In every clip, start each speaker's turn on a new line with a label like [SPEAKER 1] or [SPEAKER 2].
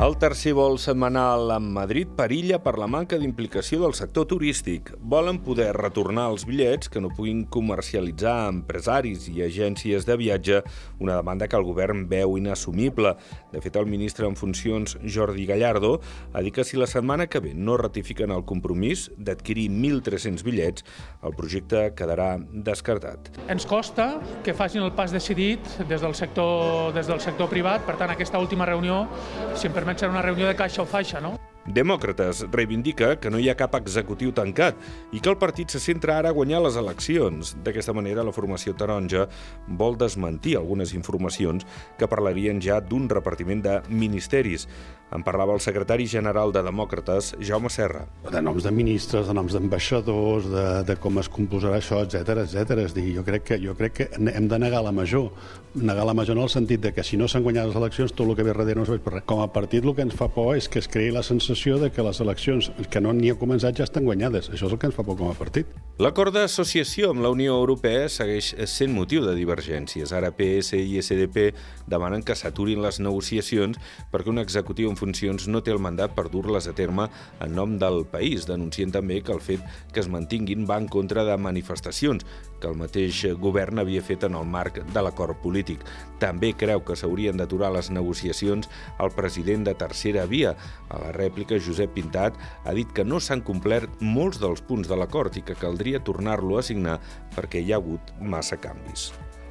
[SPEAKER 1] El tercer vol setmanal amb Madrid perilla per la manca d'implicació del sector turístic. Volen poder retornar els bitllets que no puguin comercialitzar empresaris i agències de viatge, una demanda que el govern veu inassumible. De fet, el ministre en funcions, Jordi Gallardo, ha dit que si la setmana que ve no ratifiquen el compromís d'adquirir 1.300 bitllets, el projecte quedarà descartat.
[SPEAKER 2] Ens costa que facin el pas decidit des del sector, des del sector privat, per tant, aquesta última reunió, si em permet permet ser una reunió de caixa o faixa, no?
[SPEAKER 1] Demòcrates reivindica que no hi ha cap executiu tancat i que el partit se centra ara a guanyar les eleccions. D'aquesta manera, la formació taronja vol desmentir algunes informacions que parlarien ja d'un repartiment de ministeris. En parlava el secretari general de Demòcrates, Jaume Serra.
[SPEAKER 3] De noms de ministres, de noms d'ambaixadors, de, de com es composarà això, etc etc. És dir, jo crec, que, jo crec que hem de negar la major. Negar la major en el sentit de que si no s'han guanyat les eleccions, tot el que ve darrere no serveix per res. Com a partit el que ens fa por és que es creï la sensació sensació de que les eleccions que no n'hi ha començat ja estan guanyades. Això és el que ens fa por com a partit.
[SPEAKER 1] L'acord d'associació amb la Unió Europea segueix sent motiu de divergències. Ara PS i SDP demanen que s'aturin les negociacions perquè un executiu en funcions no té el mandat per dur-les a terme en nom del país. Denuncien també que el fet que es mantinguin va en contra de manifestacions que el mateix govern havia fet en el marc de l'acord polític. També creu que s'haurien d'aturar les negociacions el president de Tercera Via. A la rèplica, Josep Pintat ha dit que no s'han complert molts dels punts de l'acord i que caldria tornar-lo a signar perquè hi ha hagut massa canvis.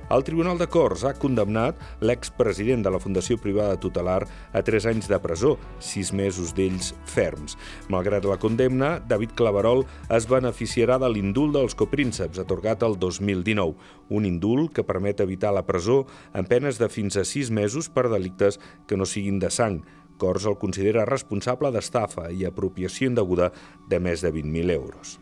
[SPEAKER 1] El Tribunal de Corts ha condemnat l'expresident de la Fundació Privada Tutelar a 3 anys de presó, 6 mesos d'ells ferms. Malgrat la condemna, David Claverol es beneficiarà de l'indult dels coprínceps atorgat el 2019, un indult que permet evitar la presó en penes de fins a 6 mesos per delictes que no siguin de sang, Cors el considera responsable d'estafa i apropiació indeguda de més de 20.000 euros.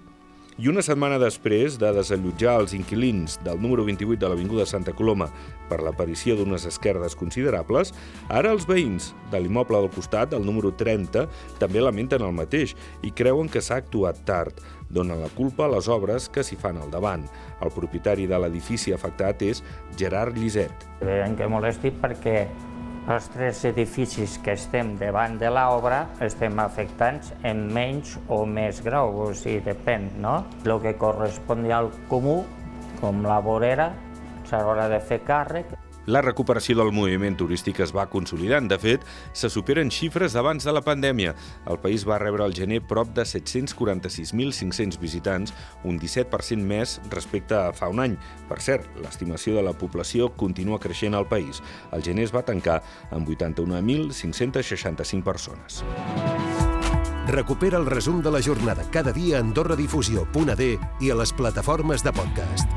[SPEAKER 1] I una setmana després de desallotjar els inquilins del número 28 de l'Avinguda Santa Coloma per l'aparició d'unes esquerdes considerables, ara els veïns de l'immoble del costat, del número 30, també lamenten el mateix i creuen que s'ha actuat tard. Donen la culpa a les obres que s'hi fan al davant. El propietari de l'edifici afectat és Gerard Lliset.
[SPEAKER 4] Veiem que molesti perquè els tres edificis que estem davant de l'obra estem afectats en menys o més grau, o sigui, depèn, no? El que correspondria al comú, com la vorera, s'haurà de fer càrrec.
[SPEAKER 1] La recuperació del moviment turístic es va consolidant. De fet, se superen xifres d'abans de la pandèmia. El país va rebre al gener prop de 746.500 visitants, un 17% més respecte a fa un any. Per cert, l'estimació de la població continua creixent al país. El gener es va tancar amb 81.565 persones.
[SPEAKER 5] Recupera el resum de la jornada cada dia a AndorraDifusió.d i a les plataformes de podcast.